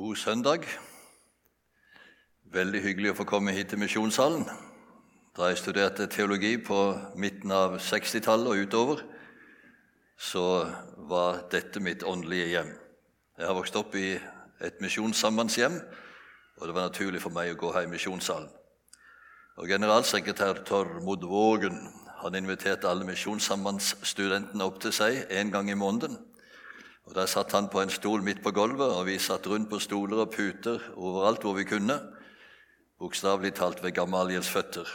God søndag. Veldig hyggelig å få komme hit til Misjonssalen. Da jeg studerte teologi på midten av 60-tallet og utover, så var dette mitt åndelige hjem. Jeg har vokst opp i et misjonssambandshjem, og det var naturlig for meg å gå her i misjonssalen. Og Generalsekretær Tormod Vågen han inviterte alle misjonssambandsstudentene opp til seg en gang i måneden. Og Der satt han på en stol midt på gulvet, og vi satt rundt på stoler og puter overalt hvor vi kunne. Bokstavelig talt ved Gamaliels føtter.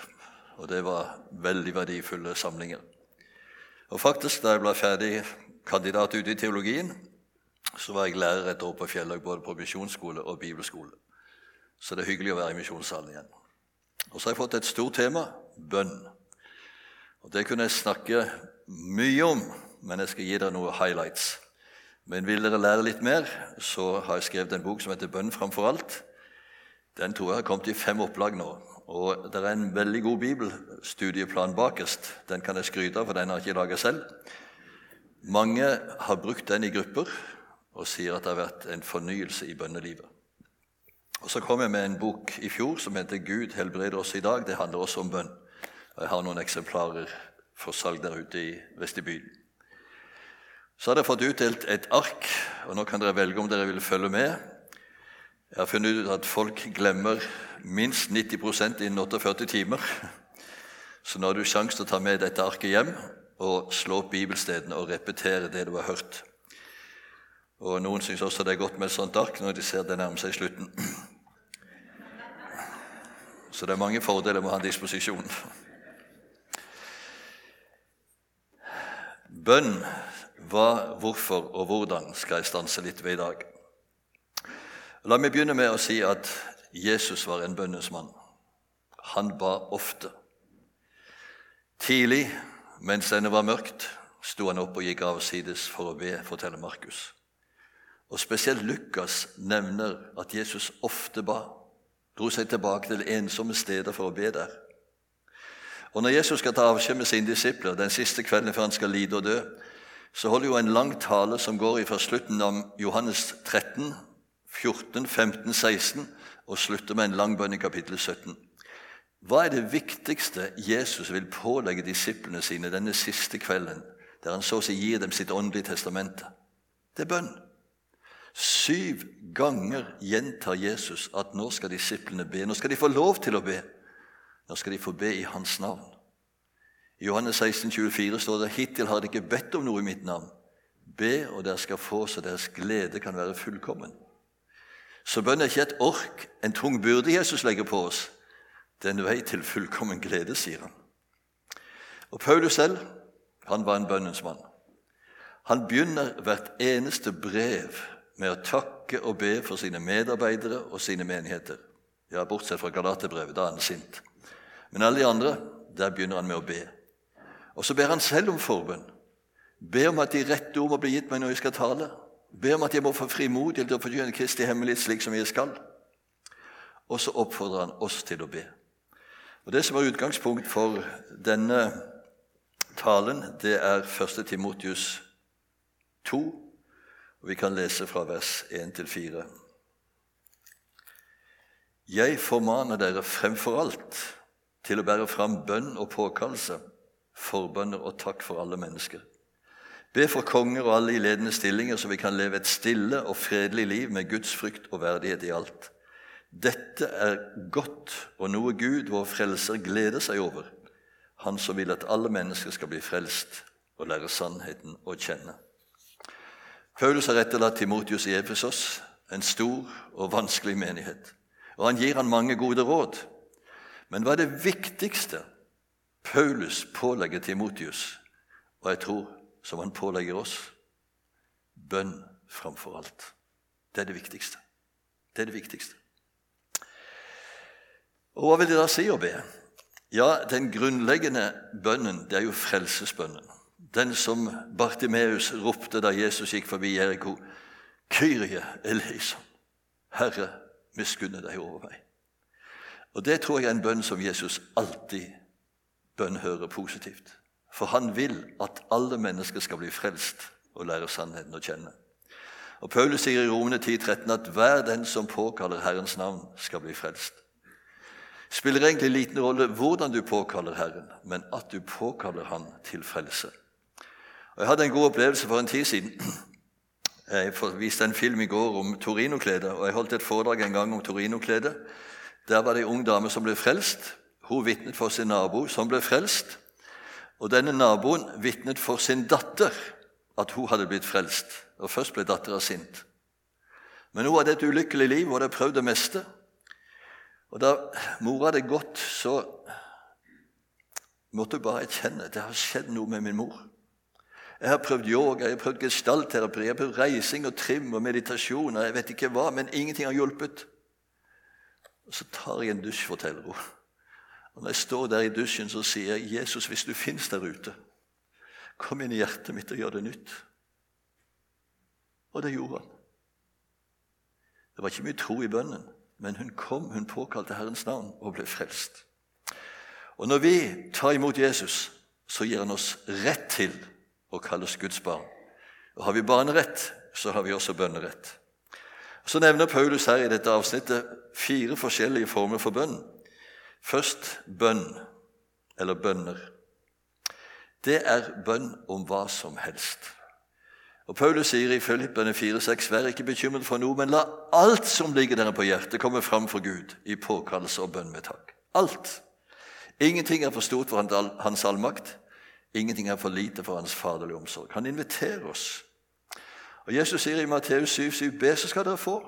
Og det var veldig verdifulle samlinger. Og faktisk, da jeg ble ferdig kandidat ute i teologien, så var jeg lærer et år på Fjellhaug både på misjonsskole og bibelskole. Så det er hyggelig å være i misjonssalen igjen. Og så har jeg fått et stort tema bønn. Og Det kunne jeg snakke mye om, men jeg skal gi dere noen highlights. Men vil dere lære litt mer, så har jeg skrevet en bok som heter 'Bønn framfor alt'. Den tror jeg har kommet i fem opplag nå. Og det er en veldig god bibelstudieplan bakerst. Den kan jeg skryte av, for den har jeg ikke laga selv. Mange har brukt den i grupper og sier at det har vært en fornyelse i bønnelivet. Og Så kom jeg med en bok i fjor som heter 'Gud helbreder oss i dag'. Det handler også om bønn. Jeg har noen eksemplarer for salg der ute i vestibyen. Så har dere fått utdelt et ark, og nå kan dere velge om dere vil følge med. Jeg har funnet ut at folk glemmer minst 90% innen 48 timer. Så nå har du sjanse til å ta med dette arket hjem og slå opp bibelstedene og repetere det du har hørt. Og Noen syns også det er godt med et sånt ark når de ser det nærmer seg slutten. Så det er mange fordeler med å ha en disposisjon. Bønn, hva, hvorfor og hvordan skal jeg stanse litt ved i dag. La meg begynne med å si at Jesus var en bønnens mann. Han ba ofte. Tidlig, mens det var mørkt, sto han opp og gikk avsides for å be, forteller Markus. Og Spesielt Lukas nevner at Jesus ofte ba, dro seg tilbake til ensomme steder for å be der. Og Når Jesus skal ta avskjed med sine disipler den siste kvelden før han skal lide og dø, så holder jo en lang tale som går fra slutten av Johannes 13, 14, 15, 16 og slutter med en lang bønn i kapittel 17. Hva er det viktigste Jesus vil pålegge disiplene sine denne siste kvelden, der han så å si gir dem sitt åndelige testamente? Det er bønn. Syv ganger gjentar Jesus at nå skal disiplene be. Nå skal de få lov til å be. Nå skal de få be i Hans navn. I Johannes 16, 24 står det hittil har dere ikke bedt om noe i mitt navn. Be, og dere skal få, så deres glede kan være fullkommen. Så bønn er ikke et ork, en tung byrde Jesus legger på oss. Det er en vei til fullkommen glede, sier han. Og Paulus selv, han var en bønnens mann. Han begynner hvert eneste brev med å takke og be for sine medarbeidere og sine menigheter. Ja, Bortsett fra Galaterbrevet, da er han sint. Men alle de andre, der begynner han med å be. Og så ber han selv om forbønn. Be om at de rette ord må bli gitt meg når jeg skal tale. Be om at jeg må få frimodighet til å forkynne Kristi hemmelighet slik som jeg skal. Og så oppfordrer han oss til å be. Og Det som er utgangspunkt for denne talen, det er 1. Timotius 2, og vi kan lese fra vers 1 til 4. Jeg formaner dere fremfor alt til å bære fram bønn og påkallelse, forbønner og takk for alle mennesker. Be for konger og alle i ledende stillinger, så vi kan leve et stille og fredelig liv med Guds frykt og verdighet i alt. Dette er godt og noe Gud, vår frelser, gleder seg over, Han som vil at alle mennesker skal bli frelst og lære sannheten å kjenne. Paulus har etterlatt Timotius i Efesos, en stor og vanskelig menighet. Og han gir han mange gode råd. Men hva er det viktigste Paulus pålegger Timotius, og jeg tror som han pålegger oss? Bønn framfor alt. Det er det viktigste. Det er det viktigste. Og Hva vil det da si å be? Ja, Den grunnleggende bønnen det er jo frelsesbønnen. Den som Bartimeus ropte da Jesus gikk forbi Jeriko. Kyrie eleison. Herre, miskunne deg over meg. Og Det tror jeg er en bønn som Jesus alltid bønnhører positivt. For han vil at alle mennesker skal bli frelst og lære sannheten å kjenne. Og Paulus sier i Romene 10,13 at hver den som påkaller Herrens navn, skal bli frelst. Spiller egentlig liten rolle hvordan du påkaller Herren, men at du påkaller Han til frelse. Og Jeg hadde en god opplevelse for en tid siden. Jeg viste en film i går om Torino-klede, og jeg holdt et foredrag en gang om Torino-klede. Der var det ei ung dame som ble frelst. Hun vitnet for sin nabo, som ble frelst. Og denne naboen vitnet for sin datter at hun hadde blitt frelst. Og Først ble dattera sint. Men hun hadde et ulykkelig liv og hadde prøvd det meste. Og Da mora hadde gått, så måtte hun bare erkjenne det har skjedd noe med min mor. Jeg har prøvd yoga, jeg har prøvd gestaltterapi, jeg har prøvd reising og trim og meditasjon. jeg vet ikke hva, Men ingenting har hjulpet. Og Så tar jeg en dusj, forteller hun. Og Når jeg står der i dusjen, så sier jeg, 'Jesus, hvis du fins der ute, kom inn i hjertet mitt og gjør det nytt.' Og det gjorde han. Det var ikke mye tro i bønnen, men hun kom, hun påkalte Herrens navn og ble frelst. Og når vi tar imot Jesus, så gir han oss rett til å kalles Guds barn. Og Har vi barnerett, så har vi også bønnerett. Så nevner Paulus her i dette avsnittet fire forskjellige former for bønn. Først bønn, eller bønner. Det er bønn om hva som helst. Og Paulus sier i Filippene 4,6.: Vær ikke bekymret for noe, men la alt som ligger dere på hjertet, komme fram for Gud i påkallelse og bønn med takk. Alt. Ingenting er for stort for hans allmakt. Ingenting er for lite for hans faderlige omsorg. Han inviterer oss. Og Jesus sier i Matteus 7,7.: Be, så skal dere få.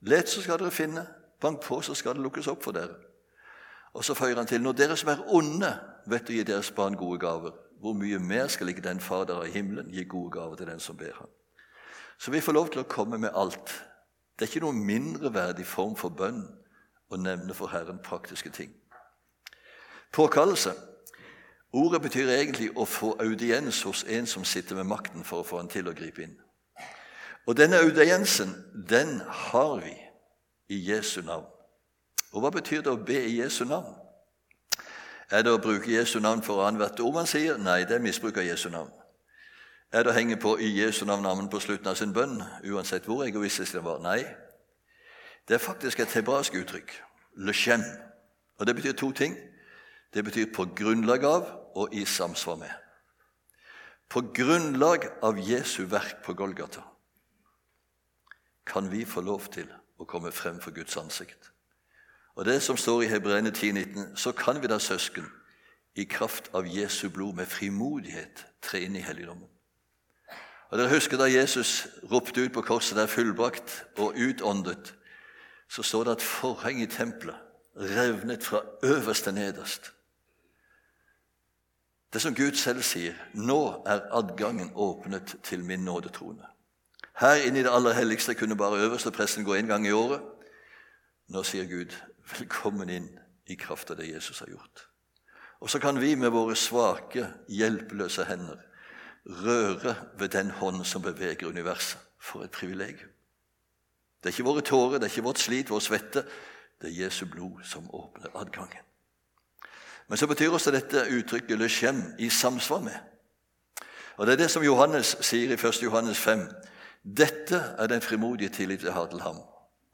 Let, så skal dere finne. Bank på, så skal det lukkes opp for dere. Og så føyer han til når dere som er onde, vet å gi deres barn gode gaver, hvor mye mer skal ikke den fader av himmelen gi gode gaver til den som ber ham? Så vi får lov til å komme med alt. Det er ikke noen mindreverdig form for bønn å nevne for Herren praktiske ting. Påkallelse. Ordet betyr egentlig å få audiens hos en som sitter med makten for å få han til å gripe inn. Og denne audiensen, den har vi i Jesu navn. Og hva betyr det å be i Jesu navn? Er det å bruke Jesu navn for annethvert ord man sier? Nei, det er misbruk av Jesu navn. Er det å henge på i Jesu navn navn på slutten av sin bønn, uansett hvor egoistisk det var? Nei. Det er faktisk et hebraisk uttrykk, leshem. Og det betyr to ting. Det betyr på grunnlag av og i samsvar med. På grunnlag av Jesu verk på Golgata kan vi få lov til å komme frem for Guds ansikt. Og det som står i Hebreerne 10,19, så kan vi da, søsken, i kraft av Jesu blod med frimodighet tre inn i helligdommen. Og Dere husker da Jesus ropte ut på korset der fullbrakt og utåndet, så står det at forhenget i tempelet revnet fra øverst til nederst. Det som Gud selv sier, nå er adgangen åpnet til min nådetrone. Her inne i det aller helligste kunne bare øverste presten gå en gang i året. Nå sier Gud, velkommen inn i kraft av det Jesus har gjort. Og så kan vi med våre svake, hjelpeløse hender røre ved den hånd som beveger universet. For et privilegium. Det er ikke våre tårer, det er ikke vårt slit, vår svette. Det er Jesu blod som åpner adgangen. Men så betyr også dette uttrykket 'lesjem' i samsvar med. Og Det er det som Johannes sier i 1. Johannes 5. Dette er den frimodige tillit jeg har til ham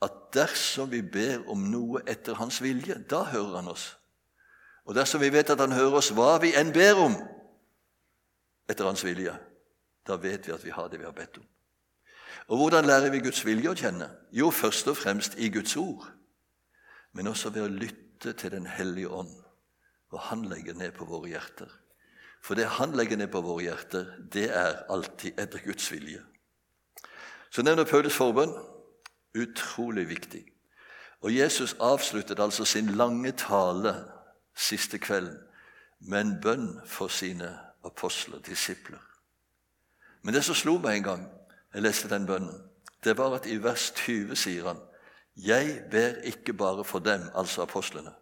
at dersom vi ber om noe etter hans vilje, da hører han oss. Og dersom vi vet at han hører oss hva vi enn ber om etter hans vilje, da vet vi at vi har det vi har bedt om. Og hvordan lærer vi Guds vilje å kjenne? Jo, først og fremst i Guds ord, men også ved å lytte til Den hellige ånd, og Han legger ned på våre hjerter. For det Han legger ned på våre hjerter, det er alltid etter Guds vilje. Så nevner Paulus forbønn. Utrolig viktig. Og Jesus avsluttet altså sin lange tale siste kvelden med en bønn for sine apostler, disipler. Men det som slo meg en gang jeg leste den bønnen, det var at i vers 20 sier han Jeg ber ikke bare for dem, altså apostlene.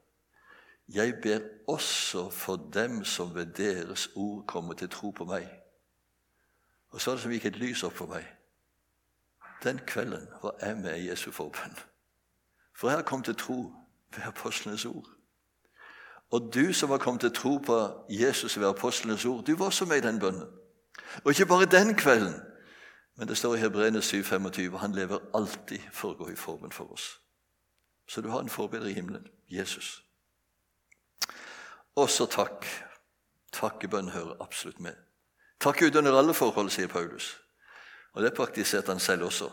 Jeg ber også for dem som ved deres ord kommer til tro på meg. Og så er det som gikk et lys opp for meg. Den kvelden var jeg med i Jesu forbund. For jeg har kommet til tro ved apostlenes ord. Og du som har kommet til tro på Jesus ved apostlenes ord, du var også med i den bønnen. Og ikke bare den kvelden, Men det står i Hebreene 7,25 han lever alltid for å gå i formen for oss. Så du har en forbedrer i himmelen Jesus. Også takk. Takkebønn hører absolutt med. Takk under alle forhold, sier Paulus. Og det praktiserte han selv også.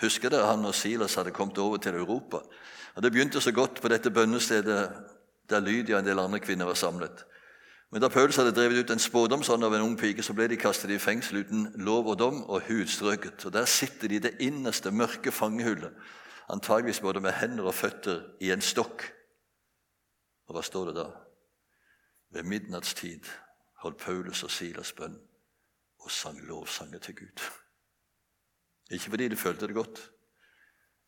Husker dere han og Silas hadde kommet over til Europa? Og Det begynte så godt på dette bønnestedet der Lydia og en del andre kvinner var samlet. Men da Paulus hadde drevet ut en spådomsånd av en ung pike, så ble de kastet i fengsel uten lov og dom og hudstrøket. Og Der sitter de i det innerste, mørke fangehullet, antageligvis både med hender og føtter i en stokk. Og hva står det da? Ved midnattstid holdt Paulus og Silas bønn og sang lovsanger til Gud. Ikke fordi de følte det godt,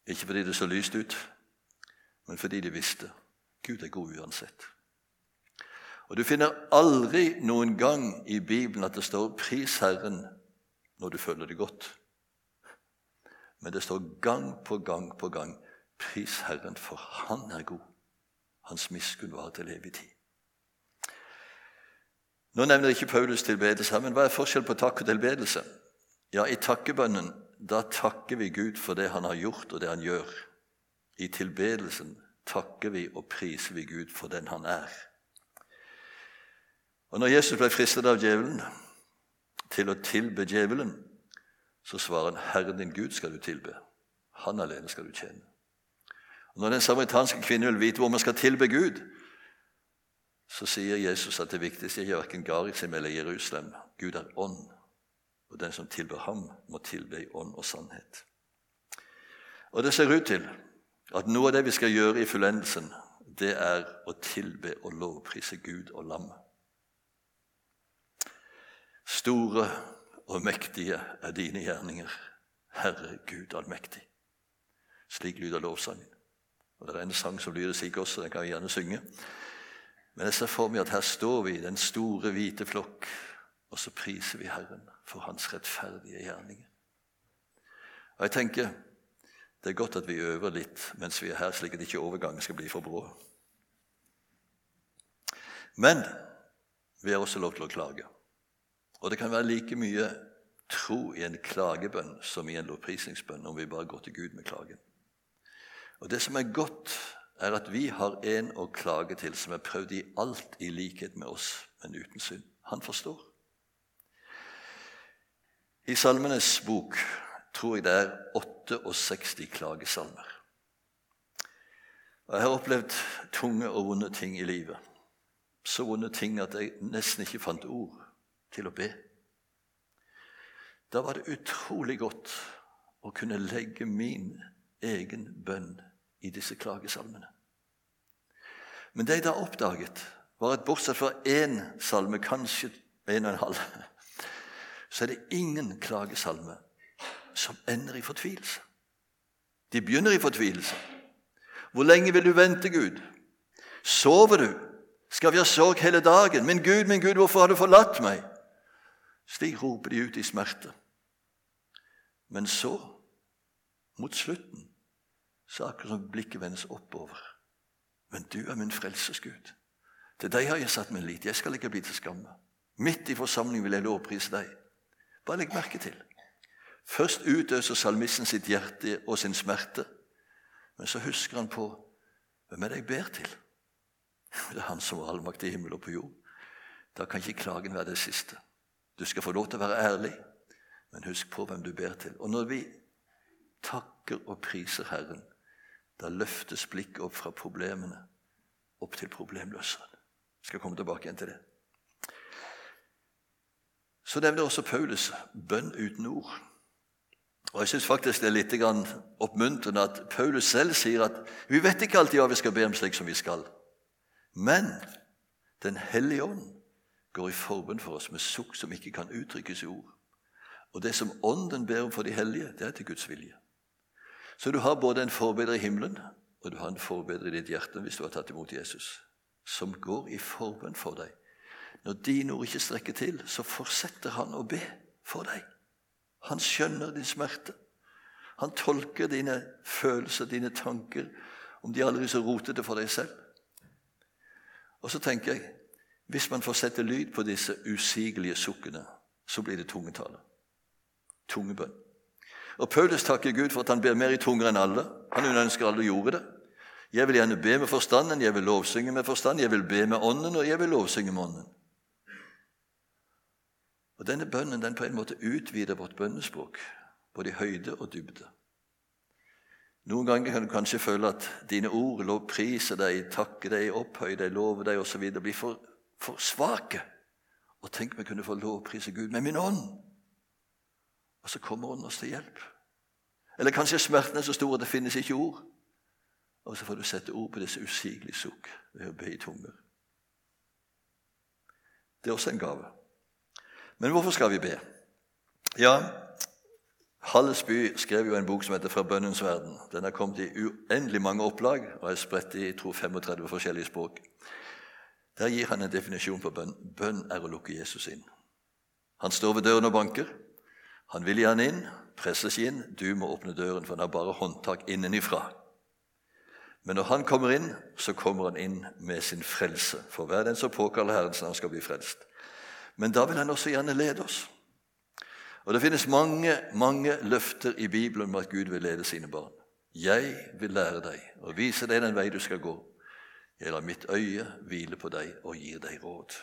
ikke fordi det så lyst ut, men fordi de visste Gud er god uansett. Og Du finner aldri noen gang i Bibelen at det står 'pris Herren' når du føler det godt. Men det står gang på gang på gang 'pris Herren, for Han er god'. Hans miskunn varer til evig tid. Nå nevner ikke Paulus tilbedelse her, men hva er forskjell på takk og tilbedelse? Ja, I takkebønnen da takker vi Gud for det han har gjort, og det han gjør. I tilbedelsen takker vi og priser vi Gud for den han er. Og Når Jesus ble fristet av djevelen til å tilbe djevelen, så svarer han, 'Herren din Gud skal du tilbe. Han alene skal du tjene.' Og Når den samaritanske kvinnen vil vite hvor man skal tilbe Gud, så sier Jesus at det viktigste er verken Garisim eller Jerusalem. Gud er ånd, og den som tilber ham, må tilbe i ånd og sannhet. Og det ser ut til at noe av det vi skal gjøre i fullendelsen, det er å tilbe og lovprise Gud og lam. Store og mektige er dine gjerninger, Herre Gud allmektig. Slik lyder lovsangen. Og Det er en sang som lyder slik også, den kan vi gjerne synge. Men jeg ser for meg at her står vi, den store, hvite flokk, og så priser vi Herren for Hans rettferdige gjerninger. Og jeg tenker det er godt at vi øver litt mens vi er her, slik at ikke overgangen skal bli for brå. Men vi har også lov til å klage. Og det kan være like mye tro i en klagebønn som i en lovprisningsbønn om vi bare går til Gud med klagen. Og Det som er godt er at vi har en å klage til som er prøvd i alt i likhet med oss, men uten synd. Han forstår. I Salmenes bok tror jeg det er 68 klagesalmer. Og Jeg har opplevd tunge og vonde ting i livet. Så vonde ting at jeg nesten ikke fant ord til å be. Da var det utrolig godt å kunne legge min egen bønn i disse klagesalmene. Men det jeg da oppdaget, var at bortsett fra én salme, kanskje en og en halv, så er det ingen klagesalme som ender i fortvilelse. De begynner i fortvilelse. Hvor lenge vil du vente, Gud? Sover du? Skal vi ha sorg hele dagen? Min Gud, min Gud, hvorfor har du forlatt meg? Slik roper de ut i smerte. Men så, mot slutten, så akkurat som blikket vendes oppover. Men du er min frelses Gud. Til deg har jeg satt min lit. Jeg skal ikke bli til skamme. Midt i forsamlingen vil jeg lovprise deg. Bare legg merke til. Først utøser salmisten sitt hjerte og sin smerte. Men så husker han på hvem er det jeg ber til. Det er Han som har allmakt i himmel og på jord. Da kan ikke klagen være det siste. Du skal få lov til å være ærlig, men husk på hvem du ber til. Og når vi takker og priser Herren, da løftes blikket opp fra problemene opp til problemløseren. Jeg skal komme tilbake igjen til det. Så nevner også Paulus bønn uten ord. Og Jeg syns faktisk det er litt oppmuntrende at Paulus selv sier at vi vet ikke alltid hva vi skal be om slik som vi skal. Men Den hellige ånd går i forbund for oss med sukk som ikke kan uttrykkes i ord. Og det som Ånden ber om for de hellige, det er til Guds vilje. Så du har både en forbedrer i himmelen og du har en forbedrer i ditt hjerte hvis du har tatt imot Jesus, som går i forbund for deg. Når dine ord ikke strekker til, så fortsetter han å be for deg. Han skjønner din smerte. Han tolker dine følelser, dine tanker, om de aldri så rotete for deg selv. Og så tenker jeg hvis man får sette lyd på disse usigelige sukkene, så blir det tungetale. Tungebønn. Og Paulus takker Gud for at han ber mer i tunger enn alle. Han ønsker alle gjorde det. Jeg vil gjerne be med forstanden, jeg vil lovsynge med forstand, jeg vil be med ånden, og jeg vil lovsynge med ånden. Og Denne bønnen den på en måte utvider vårt bønnespråk, både i høyde og dybde. Noen ganger kan du kanskje føle at dine ord lovpriser deg, takker deg, opphøyer deg, lover deg osv. blir for, for svake. Og tenk om jeg kunne få lovprise Gud med min ånd. Og så kommer Ånden oss til hjelp. Eller kanskje smerten er så stor at det finnes ikke ord. Og så får du sette ord på disse usigelige sukk ved å be i tunger. Det er også en gave. Men hvorfor skal vi be? Ja, Hallesby skrev jo en bok som heter 'Fra bønnens verden'. Den er kommet i uendelig mange opplag og er spredt i jeg tror 35 forskjellige språk. Der gir han en definisjon på bønn. Bønn er å lukke Jesus inn. Han står ved døren og banker. Han vil gjerne inn, presses inn. Du må åpne døren, for han har bare håndtak innenifra. Men når han kommer inn, så kommer han inn med sin frelse. For hver den som påkaller Herren, så han skal bli frelst. Men da vil han også gjerne lede oss. Og Det finnes mange mange løfter i Bibelen om at Gud vil lede sine barn. Jeg vil lære deg og vise deg den vei du skal gå. Jeg lar mitt øye hvile på deg og gir deg råd.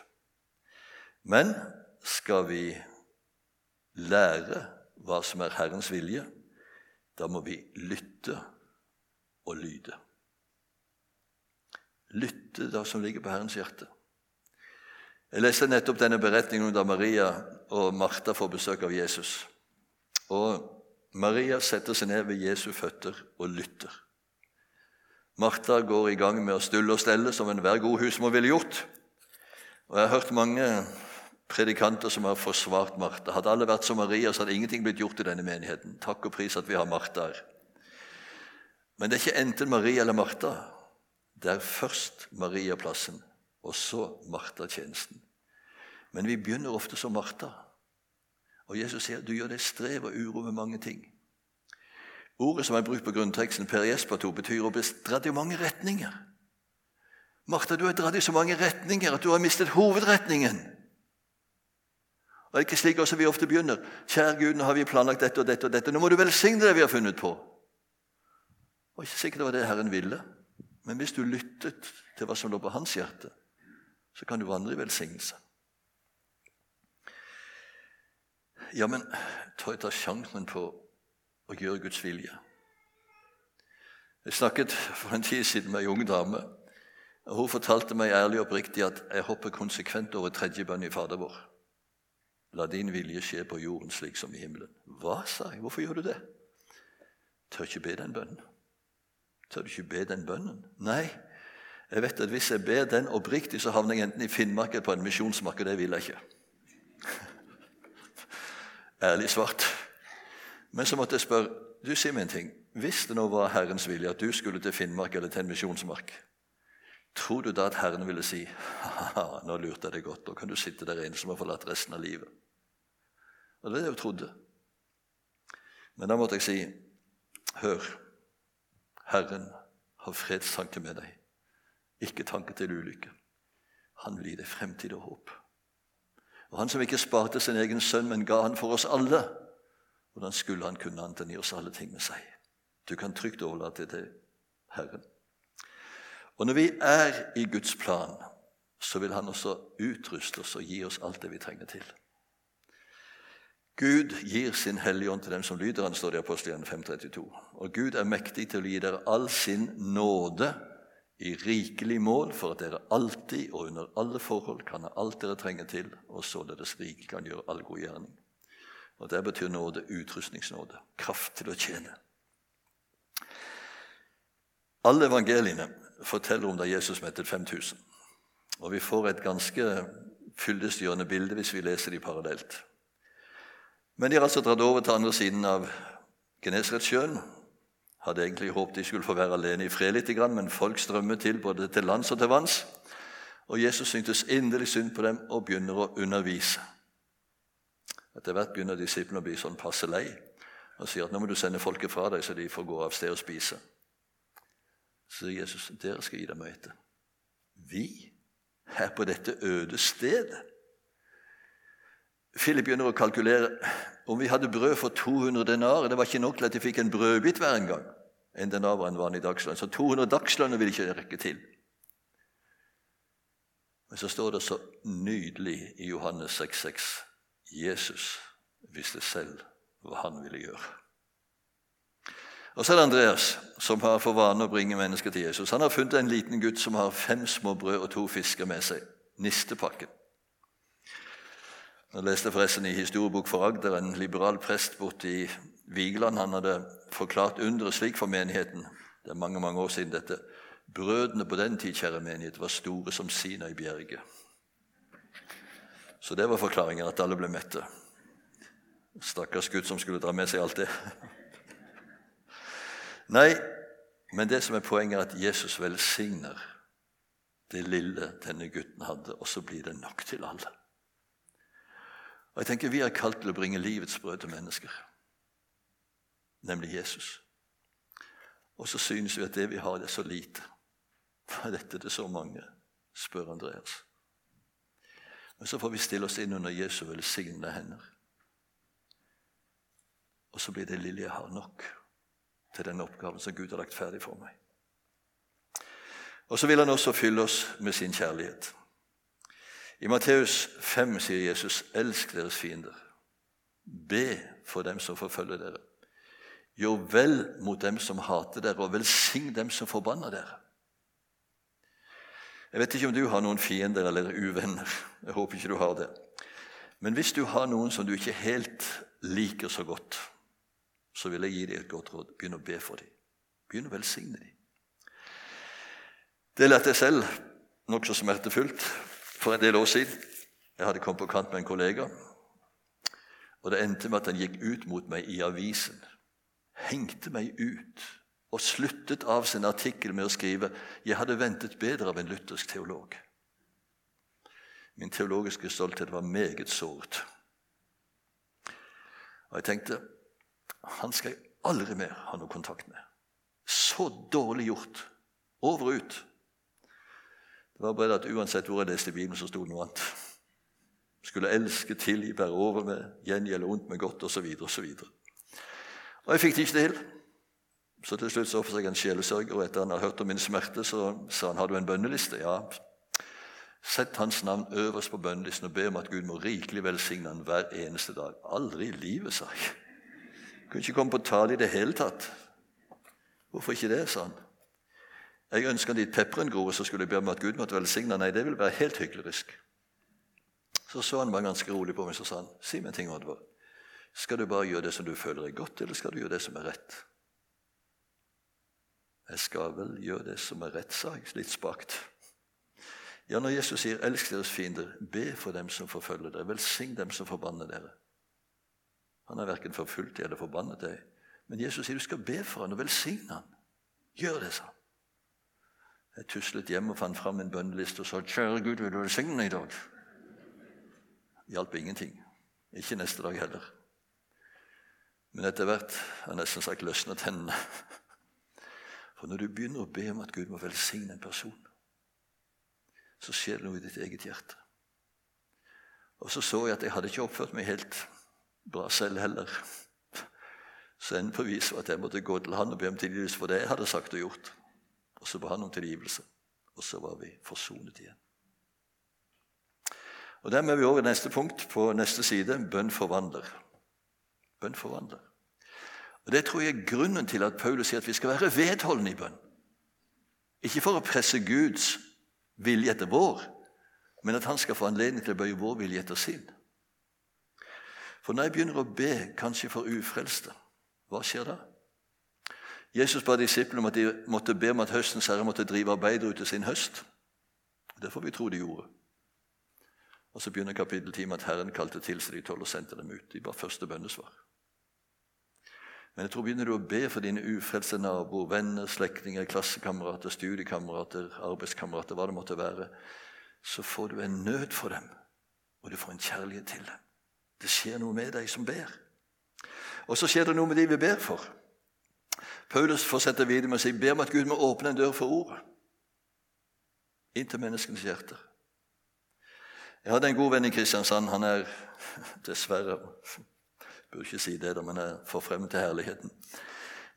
Men skal vi lære hva som er Herrens vilje, da må vi lytte og lyde. Lytte det som ligger på Herrens hjerte. Jeg leste nettopp denne beretningen da Maria og Martha får besøk av Jesus. Og Maria setter seg ned ved Jesu føtter og lytter. Martha går i gang med å stulle og stelle, som enhver god husmor ville gjort. Og Jeg har hørt mange predikanter som har forsvart Martha. Hadde alle vært som Maria, så hadde ingenting blitt gjort i denne menigheten. Takk og pris at vi har Martha her. Men det er ikke enten Maria eller Martha. Det er først Maria-plassen, og så Martha-tjenesten. Men vi begynner ofte som Martha. Og Jesus sier du gjør deg strev og uro med mange ting. Ordet som er brukt på grunnteksten, per Jesper 2, betyr å bli dratt i mange retninger. Martha, du er dratt i så mange retninger at du har mistet hovedretningen. Og det er ikke slik også vi ofte begynner. Kjære Gud, nå har vi planlagt dette og dette og dette. Nå må du velsigne det vi har funnet på. Og ikke sikkert det var det Herren ville. Men hvis du lyttet til hva som lå på hans hjerte, så kan du vandre i velsignelse. Ja, men tør jeg ta sjansen på å gjøre Guds vilje? Jeg snakket for en tid siden med ei ung dame. og Hun fortalte meg ærlig og oppriktig at jeg hopper konsekvent over tredje bønn i Fader vår. La din vilje skje på jorden slik som i himmelen. Hva, sa jeg. Hvorfor gjør du det? Tør ikke be den bønnen. Tør du ikke be den bønnen? Nei. Jeg vet at Hvis jeg ber den oppriktig, så havner jeg enten i Finnmark eller på en misjonsmarked. det vil jeg ikke. Ærlig svart. Men så måtte jeg spørre du sier meg en ting. Hvis det nå var Herrens vilje at du skulle til Finnmark eller til en misjonsmark, tror du da at Herren ville si nå lurte jeg deg godt, da kan du sitte der ensom har forlatt resten av livet? Og Det er det jeg trodde. Men da måtte jeg si, hør, Herren har fredstanke med deg, ikke tanke til ulykke. Han vil gi deg fremtid og håp. Og Han som ikke sparte sin egen sønn, men ga han for oss alle, hvordan skulle han kunne annet enn gi oss alle ting med seg? Du kan trygt overlate det til Herren. Og når vi er i Guds plan, så vil Han også utruste oss og gi oss alt det vi trenger til. Gud gir sin Hellige Ånd til dem som lyder Han, står det i Apostelen 532. Og Gud er mektig til å gi dere all sin nåde i rikelig mål, for at dere alltid og under alle forhold kan ha alt dere trenger til, og således rike kan gjøre all god gjerning. Og Der betyr nåde utrustningsnåde, kraft til å tjene. Alle evangeliene forteller om da Jesus mettet 5000. Og vi får et ganske fyllestgjørende bilde hvis vi leser de parallelt. Men de har altså dratt over til andre siden av Genesaretsjøen. Hadde egentlig håpet de skulle få være alene i fred litt, men folk strømmer til både til lands og til vanns. Og Jesus syntes inderlig synd på dem og begynner å undervise. Etter hvert begynner disiplene å bli sånn passe lei og sier at nå må du sende folket fra deg, så de får gå av sted og spise. Så sier Jesus, 'Dere skal gi dem å ete.' Vi? Her på dette øde stedet? Philip begynner å kalkulere om vi hadde brød for 200 denarer. Det var ikke nok til at de fikk en brødbit hver en gang. En denar var en vanlig dagslønn. Så 200 dagslønner ville ikke rekke til. Men så står det så nydelig i Johannes 6,6 Jesus visste selv hva han ville gjøre. Og så er det Andreas, som har for vane å bringe mennesker til Jesus. Han har funnet en liten gutt som har fem små brød og to fisker med seg. Nistepakken. Jeg leste forresten i historiebok for Agder en liberal prest borte i Vigeland. Han hadde forklart underet slik for menigheten. Det er mange mange år siden dette. Brødene på den tid kjære menighet, var store som Sina i bjerget. Så det var forklaringen, at alle ble mette. Stakkars gutt som skulle dra med seg alt det. Nei, men det som er poenget, er at Jesus velsigner det lille denne gutten hadde, og så blir det nok til alle. Og jeg tenker Vi er kalt til å bringe livets brød til mennesker, nemlig Jesus. Og så synes vi at det vi har, det er så lite. Hva er dette til så mange? spør Andreas. Men så får vi stille oss inn under Jesu velsignede hender. Og så blir det lille jeg har, nok til den oppgaven som Gud har lagt ferdig for meg. Og så vil han også fylle oss med sin kjærlighet. I Matteus 5 sier Jesus, 'Elsk deres fiender'. Be for dem som forfølger dere. Gjør vel mot dem som hater dere, og velsign dem som forbanner dere. Jeg vet ikke om du har noen fiender eller uvenner. Jeg håper ikke du har det. Men hvis du har noen som du ikke helt liker så godt, så vil jeg gi deg et godt råd. Begynn å be for dem. Begynn å velsigne dem. Det lærte jeg selv nokså smertefullt for en del år siden. Jeg hadde kommet på kant med en kollega. Og Det endte med at han gikk ut mot meg i avisen. Hengte meg ut og sluttet av sin artikkel med å skrive 'Jeg hadde ventet bedre av en luthersk teolog'. Min teologiske stolthet var meget såret. Og jeg tenkte han skal jeg aldri mer ha noe kontakt med. Så dårlig gjort. Over og ut. Det var bare at uansett hvor jeg leste Bibelen, så sto det noe annet. Skulle elske, tilgi, bære over med, gjengjelde ondt med godt osv. osv. Og og jeg fikk det ikke til. Så til slutt så jeg en sjelesørger, og etter han hadde hørt om min smerte, så sa han har du en bønneliste. Ja, Sett hans navn øverst på bønnelisten og be om at Gud må rikelig velsigne han hver eneste dag. Aldri i livet, sa jeg. Kunne ikke komme på tale i det hele tatt. Hvorfor ikke det, sa han. Jeg ønska dit pepperen gror, så skulle jeg be om at Gud måtte velsigne. Nei, det ville være helt hyklerisk. Så så han meg ganske rolig på meg så sa han, si meg en ting, Oddvar. Skal du bare gjøre det som du føler er godt, eller skal du gjøre det som er rett? Jeg skal vel gjøre det som er rett, sa jeg litt spakt. Ja, når Jesus sier 'elsk deres fiender', be for dem som forfølger dere, velsign dem som forbanner dere. Han har verken forfulgt deg eller forbannet deg. Men Jesus sier du skal be for ham og velsigne ham. Gjør det, sa han. Jeg tuslet hjem og fant fram en bønneliste og sa 'Kjære Gud, vil du velsigne meg i dag?' Hjalp ingenting. Ikke neste dag heller. Men etter hvert har nesten sagt løsna tennene. For når du begynner å be om at Gud må velsigne en person, så skjer det noe i ditt eget hjerte. Og så så jeg at jeg hadde ikke oppført meg helt bra selv heller. Så en bevis var at jeg måtte gå til han og be om tilgivelse for det jeg hadde sagt og gjort. Og så ba han om tilgivelse. Og så var vi forsonet igjen. Og Dermed er vi over neste punkt på neste side bønn forvandler. Bønn forvandler. Og Det tror jeg er grunnen til at Paulus sier at vi skal være vedholdende i bønn. Ikke for å presse Guds vilje etter vår, men at han skal få anledning til å bøye vår vilje etter sin. For når jeg begynner å be, kanskje for ufrelste, hva skjer da? Jesus ba disiplene om at de måtte be om at høstens herre måtte drive arbeidere ut til sin høst. Det får vi tro de gjorde. Og Så begynner kapittel 10 med at Herren kalte til seg de tolv og sendte dem ut. De var første bønnesvar. Men jeg tror begynner du å be for dine ufrelste naboer, venner, slektninger, klassekamerater, studiekamerater, arbeidskamerater, hva det måtte være, så får du en nød for dem, og du får en kjærlighet til dem. Det skjer noe med deg som ber. Og så skjer det noe med de vi ber for. Paulus fortsetter videre med å si ber om at Gud må åpne en dør for ordet inn til menneskenes hjerter. Jeg hadde en god venn i Kristiansand. Han er dessverre jeg burde ikke si det, da, men jeg forfremmet til herligheten.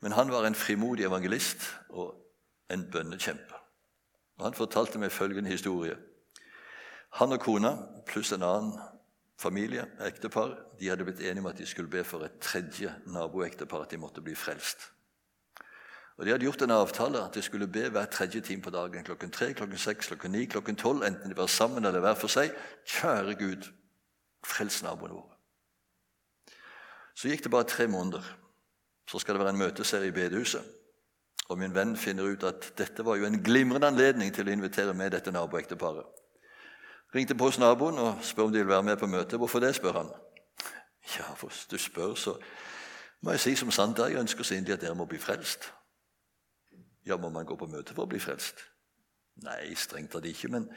Men han var en frimodig evangelist og en bønnekjempe. Og Han fortalte meg følgende historie. Han og kona pluss en annen familie, ektepar, de hadde blitt enige om at de skulle be for et tredje naboektepar at de måtte bli frelst. Og De hadde gjort en avtale at de skulle be hver tredje time på dagen. Klokken tre, klokken seks, klokken ni, klokken tolv, enten de var sammen eller hver for seg. Kjære Gud, frels naboene våre. Så gikk det bare tre måneder. Så skal det være en møteserie i bedehuset. Og min venn finner ut at dette var jo en glimrende anledning til å invitere med dette naboekteparet. Ringte på hos naboen og spør om de vil være med på møtet. Hvorfor det, spør han. Ja, hvis du spør, så må jeg si som sant er, jeg ønsker så inderlig at dere må bli frelst. Ja, må man gå på møte for å bli frelst? Nei, strengt tatt ikke, men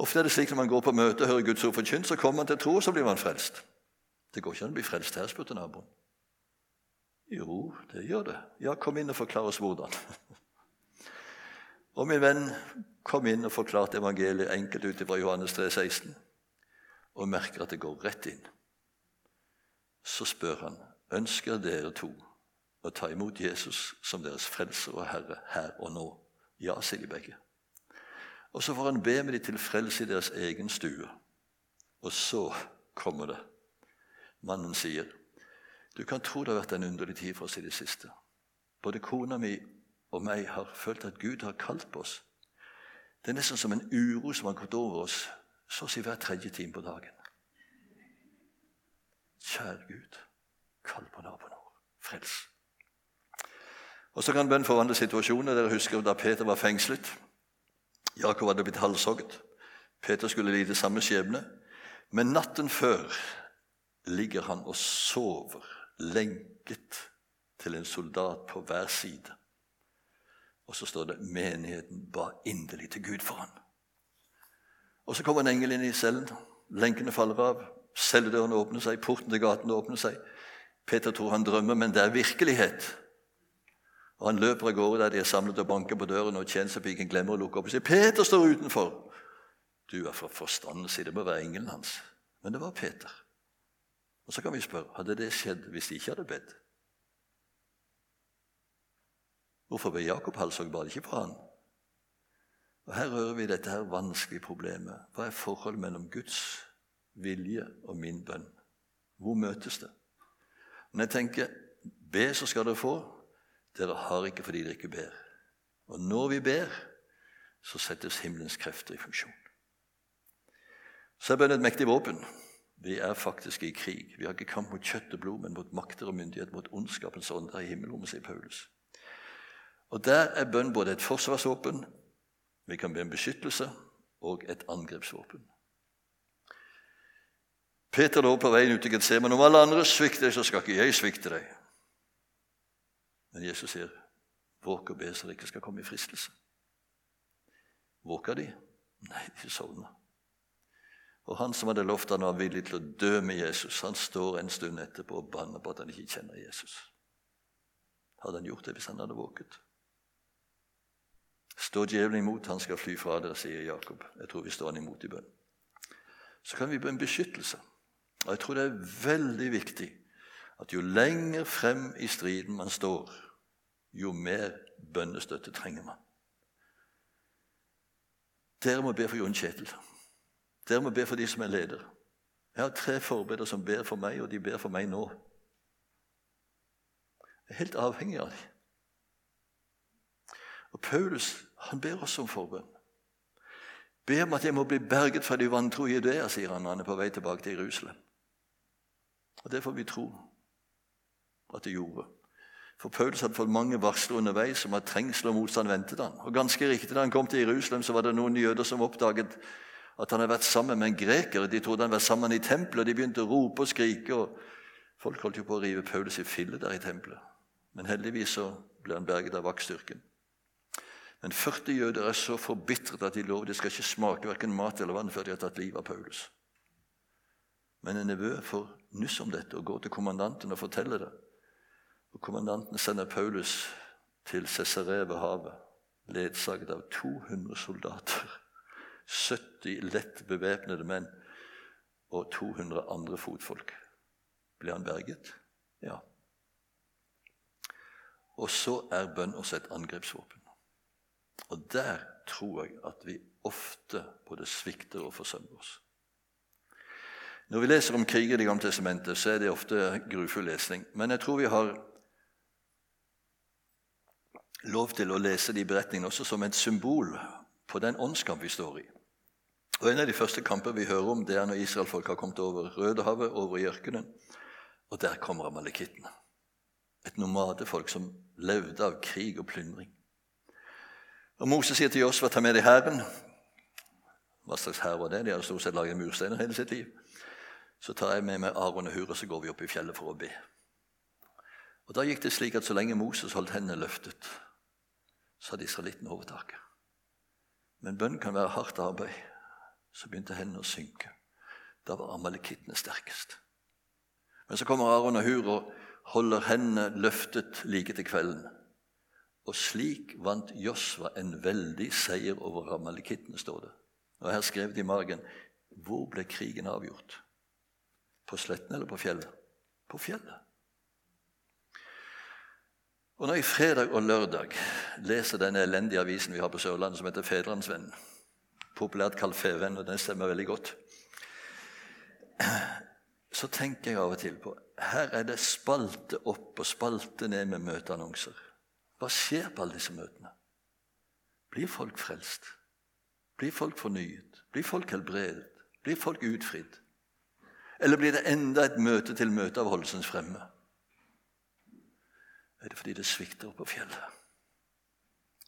ofte er det slik når man går på møte og hører Guds ord forkynt, så kommer man til tro, og så blir man frelst. Det går ikke an å bli frelst her, spurte naboen. Jo, det gjør det. Ja, kom inn og forklar oss hvordan. og min venn kom inn og forklarte evangeliet enkelt ut fra Johannes 3, 16, og merker at det går rett inn. Så spør han ønsker dere to å ta imot Jesus som deres frelser og herre her og nå. Ja, sier de begge. Og så får han be med de til frelse i deres egen stue. Og så kommer det. Mannen sier, 'Du kan tro det har vært en underlig tid for oss i det siste.' Både kona mi og meg har følt at Gud har kalt på oss. Det er nesten som en uro som har gått over oss så å si hver tredje time på dagen. Kjære Gud, kall på naboen vår. Frels. Og Så kan bønn forvandle situasjoner. Dere husker da Peter var fengslet. Jakob hadde blitt halshogd. Peter skulle lide samme skjebne. Men natten før ligger han og sover, lenket til en soldat på hver side. Og så står det 'menigheten ba inderlig til Gud for han'. Og Så kommer en engel inn i cellen. Lenkene faller av. Celledørene åpner seg, porten til gaten åpner seg. Peter tror han drømmer, men det er virkelighet. Og Han løper av gårde der de er samlet og banker på døren, og tjenestepiken glemmer å lukke opp og sier 'Peter står utenfor'. Du er fra forstanden, sier det må være engelen hans. Men det var Peter. Og Så kan vi spørre hadde det skjedd hvis de ikke hadde bedt. Hvorfor ble Jakob halshogd? Var det ikke på han? Og Her rører vi dette her vanskelige problemet. Hva er forholdet mellom Guds vilje og min bønn? Hvor møtes det? Når jeg tenker be, så skal dere få. Dere har ikke fordi dere ikke ber. Og når vi ber, så settes himmelens krefter i funksjon. Så er bønn et mektig våpen. Vi er faktisk i krig. Vi har ikke kamp mot kjøtt og blod, men mot makter og myndighet, mot ondskapens ånder i himmelrommet, sier Paulus. Og Der er bønn både et forsvarsvåpen, vi kan be om beskyttelse, og et angrepsvåpen. Peter lå på veien ut til Getsemen. Om alle andre svikter deg, så skal ikke jeg svikte deg. Men Jesus sier, 'Våk og be så dere ikke skal komme i fristelse. Våker de? Nei, de sovna. Og han som hadde lovt han var villig til å dø med Jesus, han står en stund etterpå og banner på at han ikke kjenner Jesus. Hadde han gjort det hvis han hadde våket? Står djevelen imot, han skal fly fra dere, sier Jakob. Jeg tror vi står han imot i bønn. Så kan vi be en beskyttelse. Og jeg tror det er veldig viktig at jo lenger frem i striden man står, jo mer bønnestøtte trenger man. Dere må be for Jon Kjetil. Dere må be for de som er ledere. Jeg har tre forbedere som ber for meg, og de ber for meg nå. Jeg er helt avhengig av dem. Og Paulus han ber også om forbønn. Be om at jeg må bli berget fra de vantro ideer, sier han når han er på vei tilbake til Jerusalem. Og det får vi tro at det gjorde. For Paulus hadde fått mange varsler underveis om at trengsel og motstand ventet han. Og ganske riktig, Da han kom til Jerusalem, så var det noen jøder som oppdaget at han hadde vært sammen med en greker. De trodde han var sammen i tempelet, og de begynte å rope og skrike. og Folk holdt jo på å rive Paulus i filler der i tempelet. Men heldigvis så ble han berget av vaktstyrken. Men 40 jøder er så forbitret at de lover de skal ikke smake verken mat eller vann før de har tatt livet av Paulus. Men en nevø får nyss om dette og går til kommandanten og forteller det. Og Kommandanten sender Paulus til Cesarea ved havet, ledsaget av 200 soldater. 70 lett bevæpnede menn og 200 andre fotfolk. Ble han berget? Ja. Og så er bønn også et angrepsvåpen. Og der tror jeg at vi ofte både svikter og forsømmer oss. Når vi leser om kriger i Det gamle testamentet, så er det ofte grufull lesning. Men jeg tror vi har lov til å lese de beretningene også som et symbol på den åndskamp vi står i. Og En av de første kamper vi hører om, det er når israelfolk har kommet over Rødehavet, over i ørkenen. Og der kommer amalekittene. Et nomadefolk som levde av krig og plyndring. Og Moses sier til Josfa, ta med deg hæren. Hva slags hær var det? De hadde stort sett laget mursteiner hele sitt liv. Så tar jeg med meg Aron og Hur, og så går vi opp i fjellet for å be. Og Da gikk det slik at så lenge Moses holdt hendene løftet, så hadde israelittene overtaket. Men bønn kan være hardt arbeid. Så begynte hendene å synke. Da var amalekittene sterkest. Men så kommer Aron og Hur og holder hendene løftet like til kvelden. Og slik vant Josva en veldig seier over amalekittene, står det. Og her skrevet i margen hvor ble krigen avgjort? På sletten eller på fjellet? På fjellet. Og når jeg fredag og lørdag leser denne elendige avisen vi har på Sørlandet, som heter Fedrelandsvennen, populært kalt Feven, og den stemmer veldig godt, så tenker jeg av og til på her er det spalte opp og spalte ned med møteannonser. Hva skjer på alle disse møtene? Blir folk frelst? Blir folk fornyet? Blir folk helbredet? Blir folk utfridd? Eller blir det enda et møte til møteavholdelsens fremme? Er det fordi det svikter oppe på fjellet?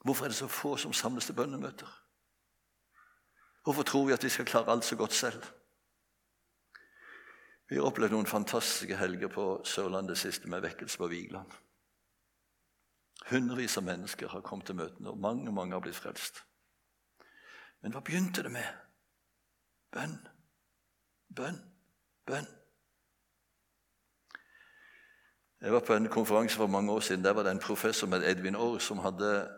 Hvorfor er det så få som samles til bønnemøter? Hvorfor tror vi at vi skal klare alt så godt selv? Vi har opplevd noen fantastiske helger på Sørlandet siste med vekkelse på Vigeland. Hundrevis av mennesker har kommet til møtene, og mange mange har blitt frelst. Men hva begynte det med? Bønn, bønn bønn. Jeg var på en konferanse for mange år siden. Der var det en professor med Edvin Aar som hadde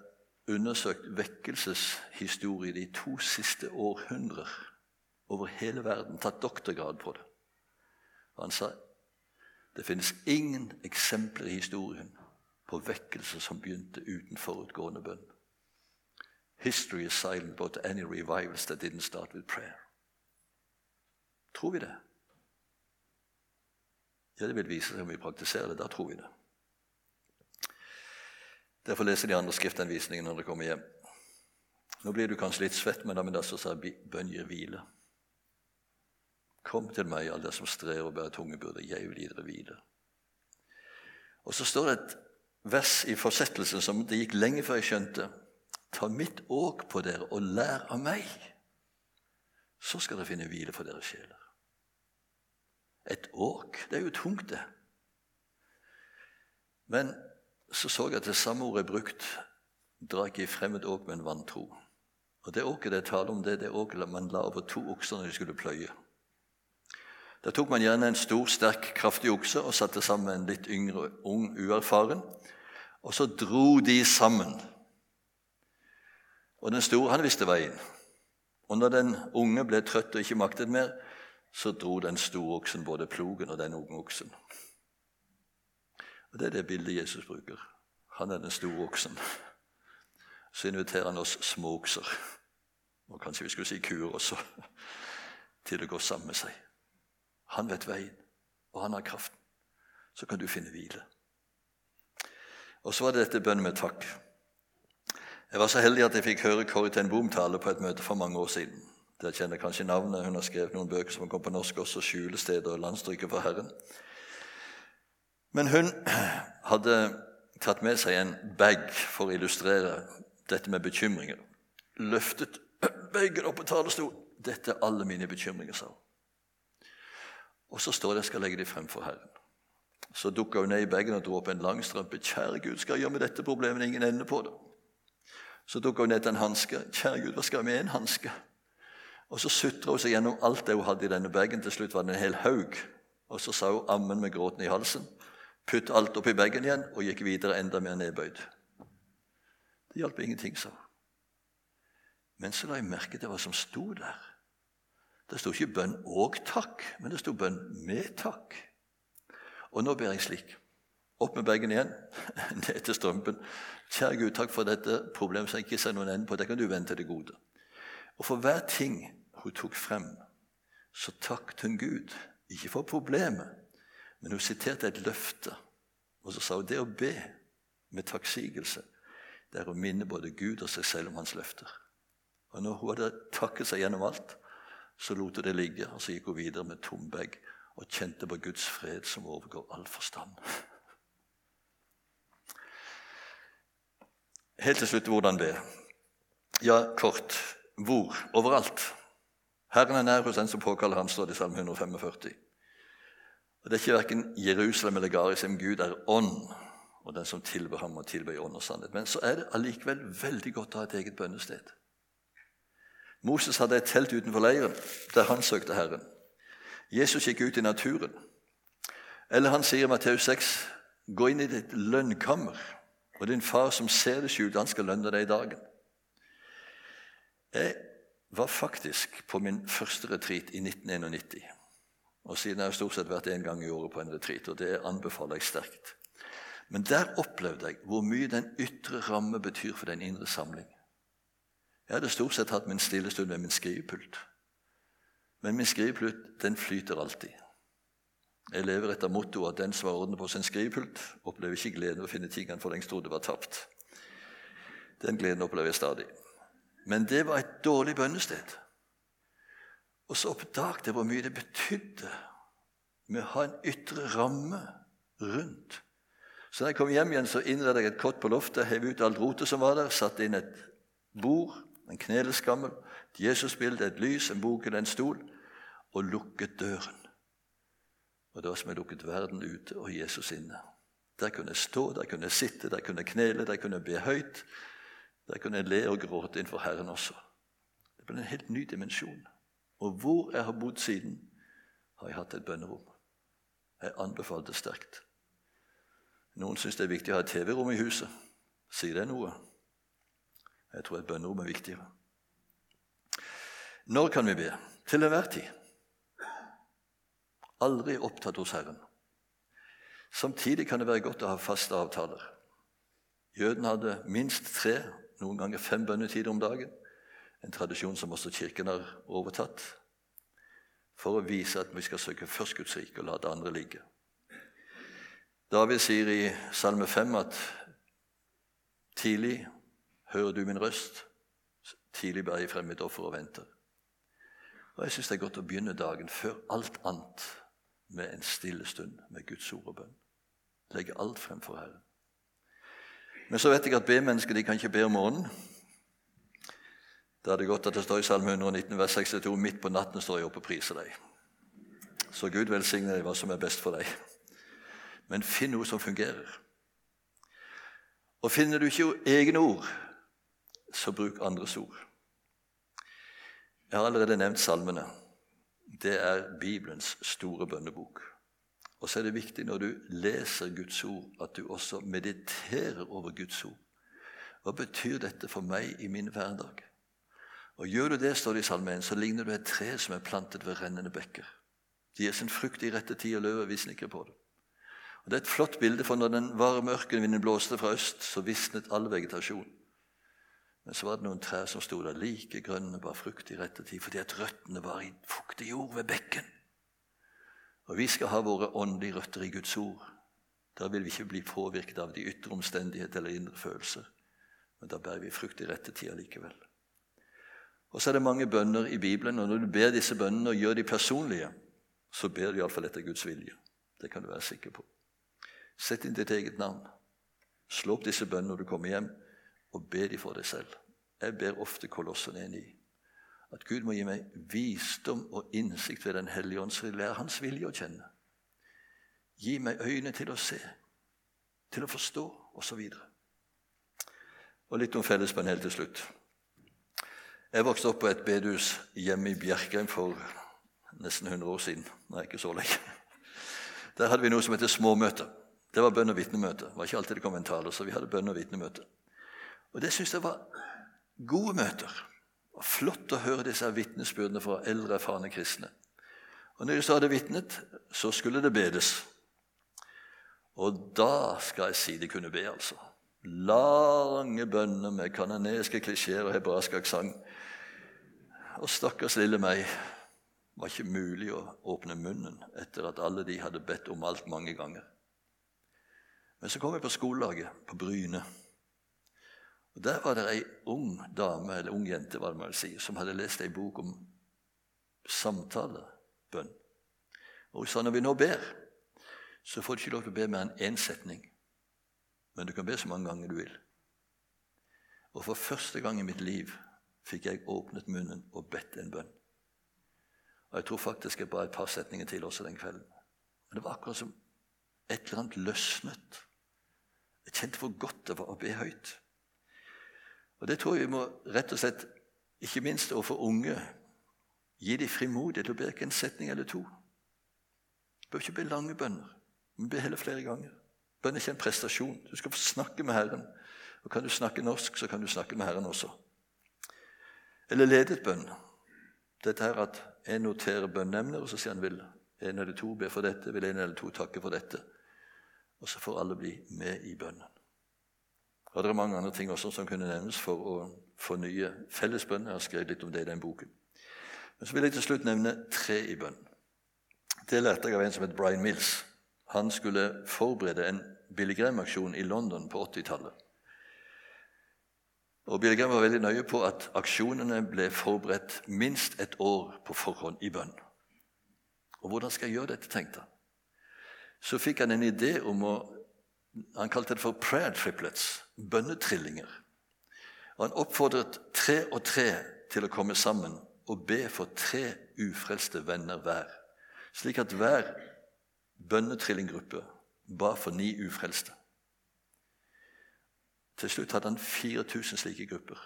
undersøkt vekkelseshistorie de to siste århundrer over hele verden. Tatt doktorgrad på det. Og han sa det finnes ingen eksempler i historien på vekkelse som begynte uten forutgående bønn. History is silent about any revivals that didn't start with prayer. Tror vi det? Ja, det vil vise seg om vi praktiserer det. Da tror vi det. Derfor leser de andre skriftanvisningene når dere kommer hjem. Nå blir du kanskje litt svett, men da med det som sier bønn gir hvile. Kom til meg, alle som strever og bærer tunge byrder. Jeg vil gi dere hvile. Og så står det et vers i fortsettelsen som det gikk lenge før jeg skjønte. Ta mitt åk på dere og lær av meg. Så skal dere finne hvile for deres sjeler. Et åk, det er jo tungt, det. Men så så jeg at det samme ordet er brukt. Dra ikke i fremmed åk med en vantro. Og Det åket det taler om, det det åket man la over to okser når de skulle pløye. Da tok man gjerne en stor, sterk, kraftig okse og satte sammen med en litt yngre, ung, uerfaren. Og så dro de sammen. Og den store, han visste veien. Og når den unge ble trøtt og ikke maktet mer, så dro den store oksen både plogen og den unge oksen. Og Det er det bildet Jesus bruker. Han er den store oksen. Så inviterer han oss små okser, og kanskje vi skulle si kuer også, til å gå sammen med seg. Han vet veien, og han har kraften. Så kan du finne hvile. Og så var det dette bønnen med takk. Jeg var så heldig at jeg fikk høre Corrie ten Boom tale på et møte for mange år siden. Dere kjenner kanskje navnet. Hun har skrevet noen bøker som kom på norsk også, 'Skjulesteder og landstryket for Herren'. Men hun hadde tatt med seg en bag for å illustrere dette med bekymringer. Løftet bagen opp på talerstolen. 'Dette er alle mine bekymringer', sa hun. Og så står det 'Jeg skal legge dem frem for Herren'. Så dukka hun ned i bagen og dro opp en lang strømpe. 'Kjære Gud, skal jeg gjøre med dette problemet? Ingen ende på det.' Så dukka hun ned til en hanske. 'Kjære Gud, hva skal jeg med en hanske?' Og så sutra hun seg gjennom alt det hun hadde i denne bagen. Til slutt var det en hel haug. Og så sa hun ammen med gråten i halsen. Putt alt oppi bagen igjen og gikk videre enda mer nedbøyd. Det hjalp ingenting, sa hun. Men så la jeg merke til hva som sto der. Det sto ikke bønn og takk, men det sto bønn med takk. Og nå ber jeg slik. Opp med bagen igjen, ned til strømpen. Kjære Gud, takk for dette problemet som jeg ikke ser noen ende på. Det kan du vende til det gode. Og for hver ting hun tok frem, så takket hun Gud. Ikke for problemet, men hun siterte et løfte. Og så sa hun det å be med takksigelse, det er å minne både Gud og seg selv om hans løfter. Og når hun hadde takket seg gjennom alt, så lot hun det ligge, og så gikk hun videre med tom bag og kjente på Guds fred som overgår all forstand. Helt til slutt hvordan be. Ja, kort. Hvor? Overalt. Herren er nær hos den som påkaller ham, står det i Salme 145. Og Det er ikke verken Jerusalem eller Garisem. Gud er ånd, og den som tilber ham, må tilbe ånd og sannhet. Men så er det allikevel veldig godt å ha et eget bønnested. Moses hadde et telt utenfor leiren der han søkte Herren. Jesus gikk ut i naturen. Eller han sier i Matteus 6.: Gå inn i ditt lønnkammer, og din far som ser det skjult, han skal lønne deg i dagen. Jeg var faktisk på min første retreat i 1991. Og siden har jeg stort sett vært én gang i året på en retreat, og det anbefaler jeg sterkt. Men der opplevde jeg hvor mye den ytre ramme betyr for den indre samling. Jeg hadde stort sett hatt min stille stund ved min skrivepult. Men min skrivepult den flyter alltid. Jeg lever etter mottoet at den som har orden på sin skrivepult, opplever ikke gleden ved å finne ting han for lengst trodde var tapt. Den gleden opplever jeg stadig. Men det var et dårlig bønnested. Og så oppdaget jeg hvor mye det betydde med å ha en ytre ramme rundt. Så da jeg kom hjem igjen, så innredet jeg et kott på loftet, hev ut alt rotet som var der, satte inn et bord en kneleskammel, et Jesusbilde, et lys, en bok eller en stol, og lukket døren. Og det var som jeg lukket verden ute og Jesus inne. Der kunne jeg stå, der kunne jeg sitte, der kunne jeg knele, der kunne jeg be høyt. Der kunne jeg le og gråte innenfor Herren også. Det ble en helt ny dimensjon. Og hvor jeg har bodd siden, har jeg hatt et bønnerom. Jeg anbefaler det sterkt. Noen syns det er viktig å ha et TV-rom i huset. Sier det noe? Jeg tror et bønnerom er viktigere. Når kan vi be? Til enhver tid. Aldri opptatt hos Herren. Samtidig kan det være godt å ha faste avtaler. Jøden hadde minst tre, noen ganger fem bønnetider om dagen. En tradisjon som også Kirken har overtatt. For å vise at vi skal søke først Guds rike og la det andre ligge. David sier i Salme 5 at tidlig Hører du min røst? Tidlig bærer jeg frem mitt offer og venter. Og Jeg syns det er godt å begynne dagen før alt annet med en stille stund med Guds ord og bønn. Legge alt frem for Herren. Men så vet jeg at B-mennesker de kan ikke be om morgenen. Da er det godt at det står i Salme 119, vers 62 midt på natten står jeg oppe og priser deg. Så Gud velsigne deg hva som er best for deg. Men finn noe som fungerer. Og finner du ikke egne ord, så bruk andres ord. Jeg har allerede nevnt salmene. Det er Bibelens store bønnebok. Og så er det viktig når du leser Guds ord, at du også mediterer over Guds ord. Hva betyr dette for meg i min hverdag? Og Gjør du det, står det i salmen, så ligner du et tre som er plantet ved rennende bekker. Det gir sin frukt i rette tid, og løvet visner på det. Og Det er et flott bilde, for når den varme ørkenvinden blåste fra øst, så visnet all vegetasjon. Men så var det noen trær som sto der like grønne, bar frukt i rette tid, fordi at røttene var i fuktig jord ved bekken. Og vi skal ha våre åndelige røtter i Guds ord. Da vil vi ikke bli påvirket av de ytre omstendigheter eller indre følelser. Men da bærer vi frukt i rette tida likevel. Og så er det mange bønner i Bibelen, og når du ber disse bønnene og gjør de personlige, så ber du iallfall etter Guds vilje. Det kan du være sikker på. Sett inn ditt eget navn. Slå opp disse bønnene når du kommer hjem og be de for deg selv. Jeg ber ofte Kolossene 1 i at Gud må gi meg visdom og innsikt ved Den hellige ånd, så jeg lærer Hans vilje å kjenne. Gi meg øyne til å se, til å forstå, osv. Og, og litt om fellespanel til slutt. Jeg vokste opp på et bedehus hjemme i Bjerkreim for nesten 100 år siden. Nei, ikke så lenge. Der hadde vi noe som heter småmøter. Det var bønn- og vitnemøte. Det var ikke alltid det kom en taler, så vi hadde bønn- og vitnemøte. Og det syns jeg var gode møter. Var flott å høre disse vitnesbyrdene fra eldre, erfarne kristne. Og når de så hadde vitnet, så skulle det bedes. Og da skal jeg si de kunne be, altså. Lange bønner med kanoniske klisjeer og hebraisk aksent. Og stakkars lille meg var ikke mulig å åpne munnen etter at alle de hadde bedt om alt mange ganger. Men så kom jeg på skolelaget på Bryne. Og Der var det ei ung dame, eller ung jente, hva det man si, som hadde lest ei bok om samtalebønn. Og hun sa når vi nå ber, så får du ikke lov til å be mer enn én setning. Men du kan be så mange ganger du vil. Og for første gang i mitt liv fikk jeg åpnet munnen og bedt en bønn. Og Jeg tror faktisk jeg ba et par setninger til også den kvelden. Men det var akkurat som et eller annet løsnet. Jeg kjente hvor godt det var å be høyt. Og Det tror jeg vi må rett og slett, ikke minst overfor unge, gi dem frimodighet til å be ikke en setning eller to. Du bør ikke be lange bønner, men be heller flere ganger. Bønn er ikke en prestasjon. Du skal få snakke med Herren. Og Kan du snakke norsk, så kan du snakke med Herren også. Eller ledet bønn. Dette her at en noterer bønnemner, og så sier han vil en eller to be for dette, vil en eller to takke for dette. Og så får alle bli med i bønnen. Og Det er mange andre ting også som kunne nevnes for å fornye fellesbønn. Jeg har skrevet litt om det i den boken. Men så vil jeg til slutt nevne tre i bønn. Det lærte jeg av en som het Brian Mills. Han skulle forberede en Billy Graham-aksjon i London på 80-tallet. Og Billy Graham var veldig nøye på at aksjonene ble forberedt minst et år på forhånd i bønn. Og hvordan skal jeg gjøre dette, tenkte han. Så fikk han en idé om å Han kalte det for prayer triplets, bønnetrillinger. Og Han oppfordret tre og tre til å komme sammen og be for tre ufrelste venner hver, slik at hver bønnetrillinggruppe ba for ni ufrelste. Til slutt hadde han 4000 slike grupper.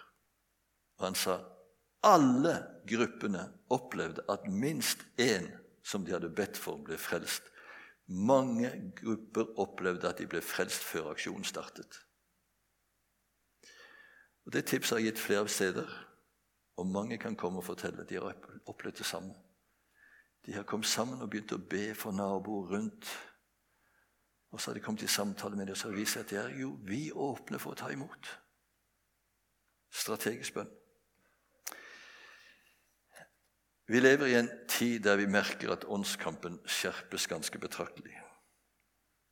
Og han sa alle gruppene opplevde at minst én som de hadde bedt for, ble frelst. Mange grupper opplevde at de ble frelst før aksjonen startet. Og Det tipset har jeg gitt flere steder, og mange kan komme og fortelle de har opplevd det samme. De har kommet sammen og begynt å be for naboer rundt. Og så har de kommet i samtale med dem og så har de vist at de er jo vi åpne for å ta imot. Strategisk bønn. Vi lever i en tid der vi merker at åndskampen skjerpes ganske betraktelig.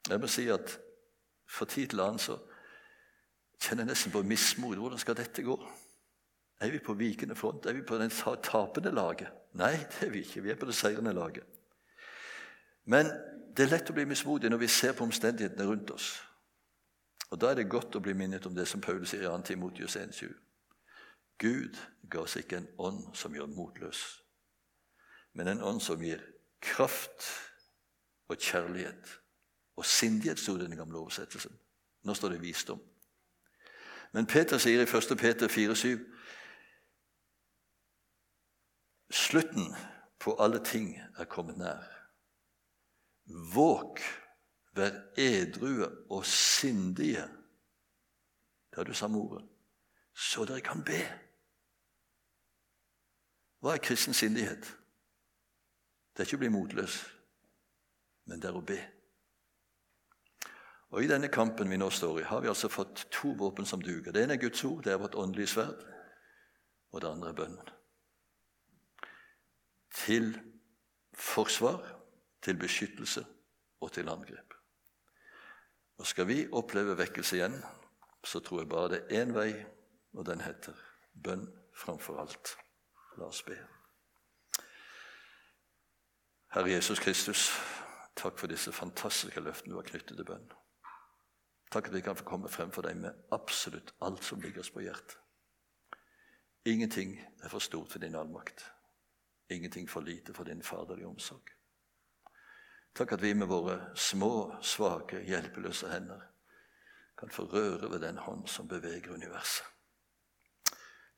Jeg må si at For tid til annen så kjenner jeg nesten på mismot. Hvordan skal dette gå? Er vi på vikende front? Er vi på den tapende laget? Nei, det er vi ikke. Vi er på det seirende laget. Men det er lett å bli mismodig når vi ser på omstendighetene rundt oss. Og Da er det godt å bli minnet om det som Paulus sier i 2. Timotius 1,7. Gud ga oss ikke en ånd som gjør motløs, men en ånd som gir kraft og kjærlighet. Og sindighet, sto det i den gamle oversettelsen. Nå står det visdom. Men Peter sier i 1. Peter 4,7 Slutten på alle ting er kommet nær. Våg, vær edrue og sindige. Det har du samme ordet. Så dere kan be. Hva er kristen sindighet? Det er ikke å bli motløs, men det er å be. Og I denne kampen vi nå står i, har vi altså fått to våpen som duger. Det ene er Guds ord, det er vårt åndelige sverd. Og det andre er bønnen til forsvar, til beskyttelse og til angrep. Og Skal vi oppleve vekkelse igjen, så tror jeg bare det er én vei, og den heter bønn framfor alt. La oss be. Herre Jesus Kristus, takk for disse fantastiske løftene du har knyttet til bønn. Takk at vi kan få komme frem for deg med absolutt alt som ligger oss på hjertet. Ingenting er for stort for din allmakt. Ingenting for lite for din faderlige omsorg. Takk at vi med våre små, svake, hjelpeløse hender kan få røre ved den hånd som beveger universet.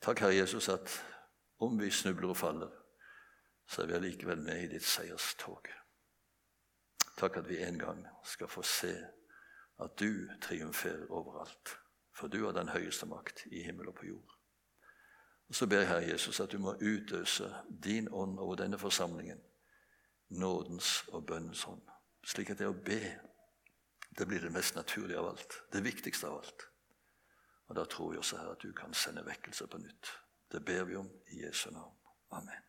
Takk, Herre Jesus, at om vi snubler og faller, så er vi allikevel med i ditt seierstog. Takk at vi en gang skal få se at du triumferer overalt, for du har den høyeste makt i himmel og på jord. Og Så ber jeg Herre Jesus at du må utøse din ånd over denne forsamlingen. Nådens og bønnens ånd, Slik at det å be det blir det mest naturlige av alt. Det viktigste av alt. Og Da tror vi også her at du kan sende vekkelse på nytt. Det ber vi om i Jesu navn. Amen.